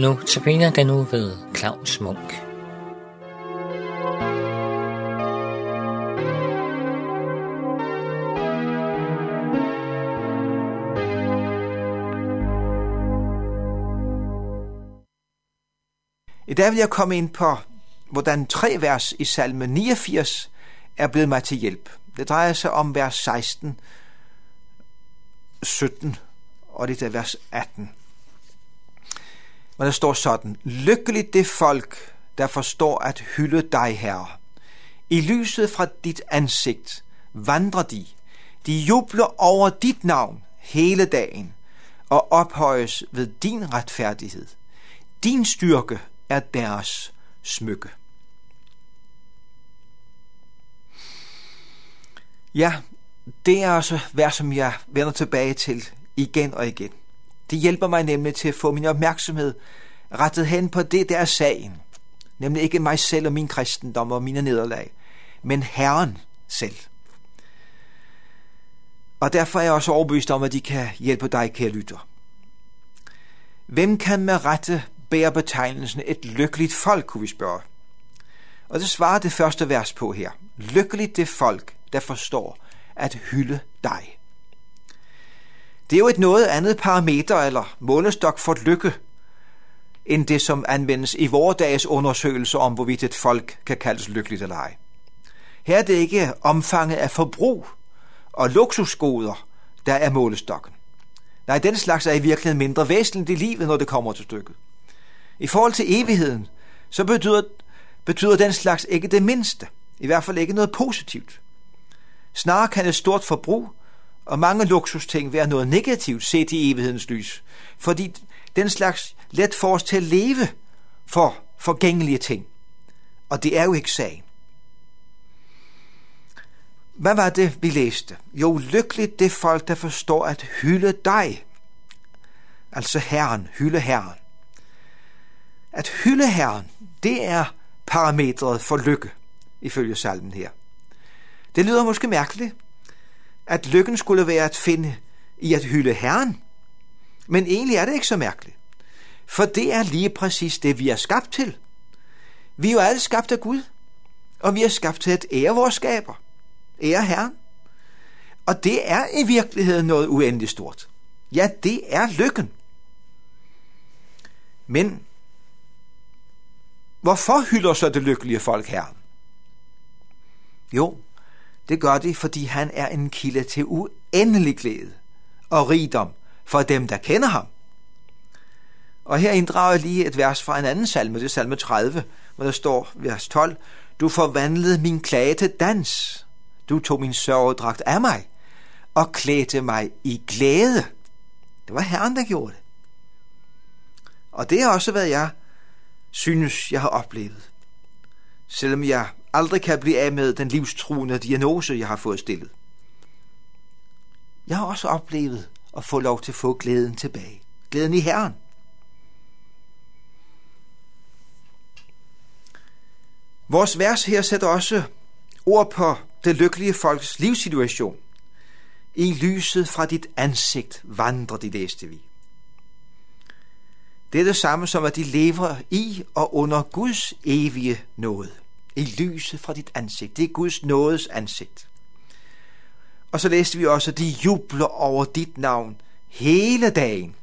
Nu tabiner den nu ved Claus Munk. I dag vil jeg komme ind på, hvordan tre vers i salme 89 er blevet mig til hjælp. Det drejer sig om vers 16, 17 og det er vers 18. Hvor der står sådan, Lykkeligt det folk, der forstår at hylde dig, Herre. I lyset fra dit ansigt vandrer de. De jubler over dit navn hele dagen og ophøjes ved din retfærdighed. Din styrke er deres smykke. Ja, det er altså vers, som jeg vender tilbage til igen og igen. Det hjælper mig nemlig til at få min opmærksomhed rettet hen på det, der er sagen. Nemlig ikke mig selv og min kristendom og mine nederlag, men Herren selv. Og derfor er jeg også overbevist om, at de kan hjælpe dig, kære lytter. Hvem kan med rette bære betegnelsen et lykkeligt folk, kunne vi spørge. Og det svarer det første vers på her. Lykkeligt det folk, der forstår at hylde dig. Det er jo et noget andet parameter eller målestok for lykke, end det, som anvendes i vores dages undersøgelser om, hvorvidt et folk kan kaldes lykkeligt eller ej. Her er det ikke omfanget af forbrug og luksusgoder, der er målestokken. Nej, den slags er i virkeligheden mindre væsentligt i livet, når det kommer til stykket. I forhold til evigheden, så betyder, betyder den slags ikke det mindste. I hvert fald ikke noget positivt. Snarere kan et stort forbrug og mange luksusting være noget negativt set i evighedens lys, fordi den slags let får os til at leve for forgængelige ting. Og det er jo ikke sagen. Hvad var det, vi læste? Jo, lykkeligt det folk, der forstår at hylde dig. Altså Herren, hylde Herren. At hylde Herren, det er parametret for lykke, ifølge salmen her. Det lyder måske mærkeligt, at lykken skulle være at finde i at hylde Herren. Men egentlig er det ikke så mærkeligt. For det er lige præcis det, vi er skabt til. Vi er jo alle skabt af Gud, og vi er skabt til at ære vores skaber. Ære Herren. Og det er i virkeligheden noget uendeligt stort. Ja, det er lykken. Men hvorfor hylder så det lykkelige folk Herren? Jo, det gør de, fordi han er en kilde til uendelig glæde og rigdom for dem, der kender ham. Og her inddrager jeg lige et vers fra en anden salme, det er salme 30, hvor der står, vers 12, Du forvandlede min klage til dans. Du tog min sørgedragt af mig og klædte mig i glæde. Det var Herren, der gjorde det. Og det er også, hvad jeg synes, jeg har oplevet. Selvom jeg aldrig kan blive af med den livstruende diagnose, jeg har fået stillet. Jeg har også oplevet at få lov til at få glæden tilbage. Glæden i Herren. Vores vers her sætter også ord på det lykkelige folks livssituation. I lyset fra dit ansigt vandrer de, læste vi. Det er det samme som, at de lever i og under Guds evige nåde i lyset fra dit ansigt. Det er Guds nådes ansigt. Og så læste vi også, at de jubler over dit navn hele dagen.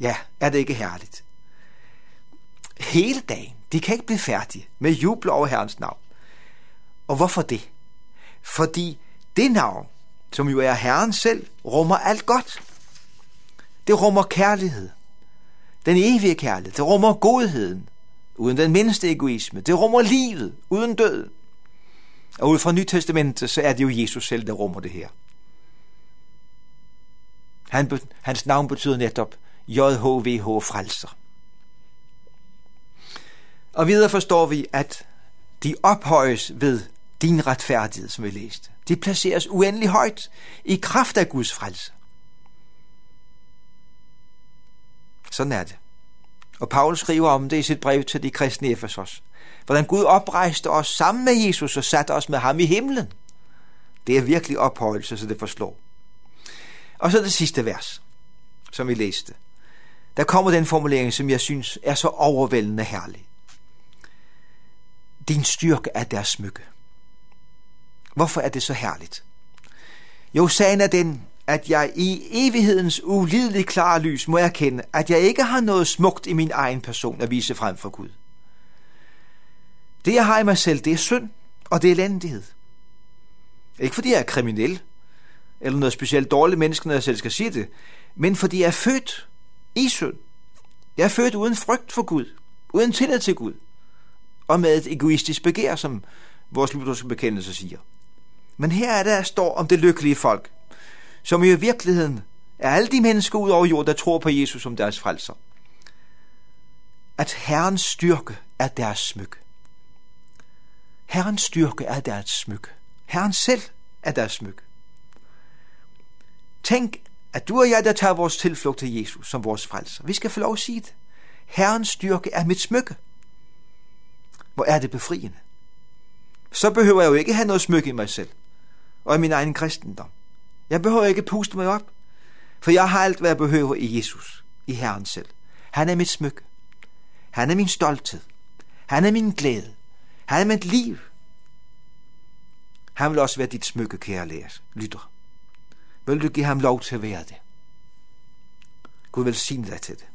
Ja, er det ikke herligt? Hele dagen. De kan ikke blive færdige med jubler over Herrens navn. Og hvorfor det? Fordi det navn, som jo er Herren selv, rummer alt godt. Det rummer kærlighed. Den evige kærlighed. Det rummer godheden uden den mindste egoisme. Det rummer livet, uden død. Og ud fra Nytestamentet, så er det jo Jesus selv, der rummer det her. Han, hans navn betyder netop JHVH frelser. Og videre forstår vi, at de ophøjes ved din retfærdighed, som vi læste. De placeres uendelig højt i kraft af Guds frelse. Sådan er det. Og Paulus skriver om det i sit brev til de kristne i Efesos. Hvordan Gud oprejste os sammen med Jesus og satte os med ham i himlen. Det er virkelig ophøjelse, så det forslår. Og så det sidste vers, som vi læste. der kommer den formulering, som jeg synes er så overvældende herlig. Din styrke er deres smykke. Hvorfor er det så herligt? Jo, sagen er den, at jeg i evighedens ulideligt klare lys må erkende, at jeg ikke har noget smukt i min egen person at vise frem for Gud. Det, jeg har i mig selv, det er synd, og det er elendighed. Ikke fordi jeg er kriminel, eller noget specielt dårligt menneske, når jeg selv skal sige det, men fordi jeg er født i synd. Jeg er født uden frygt for Gud, uden tillid til Gud, og med et egoistisk begær, som vores lutherske bekendelse siger. Men her er der står om det lykkelige folk, som i virkeligheden er alle de mennesker ud over jorden, der tror på Jesus som deres frelser. At Herrens styrke er deres smykke. Herrens styrke er deres smykke. Herren selv er deres smykke. Tænk, at du og jeg, der tager vores tilflugt til Jesus som vores frelser, vi skal få lov at sige det. Herrens styrke er mit smykke. Hvor er det befriende. Så behøver jeg jo ikke have noget smykke i mig selv og i min egen kristendom. Jeg behøver ikke puste mig op, for jeg har alt, hvad jeg behøver i Jesus, i Herren selv. Han er mit smykke. Han er min stolthed. Han er min glæde. Han er mit liv. Han vil også være dit smykke, kære lærer, lytter. Vil du give ham lov til at være det? Gud velsigne dig til det.